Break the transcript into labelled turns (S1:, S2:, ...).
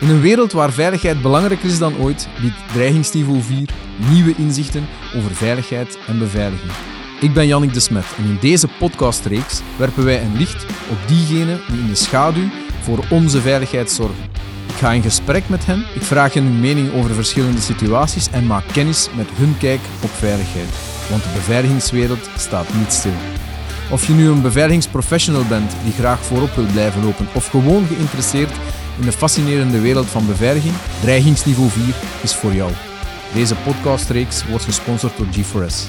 S1: In een wereld waar veiligheid belangrijker is dan ooit, biedt dreigingsniveau 4 nieuwe inzichten over veiligheid en beveiliging. Ik ben Jannik de Smet en in deze podcastreeks werpen wij een licht op diegenen die in de schaduw voor onze veiligheid zorgen. Ik ga in gesprek met hen, ik vraag hen hun mening over verschillende situaties en maak kennis met hun kijk op veiligheid. Want de beveiligingswereld staat niet stil. Of je nu een beveiligingsprofessional bent die graag voorop wil blijven lopen of gewoon geïnteresseerd in de fascinerende wereld van beveiliging, dreigingsniveau 4 is voor jou. Deze podcastreeks wordt gesponsord door G4S.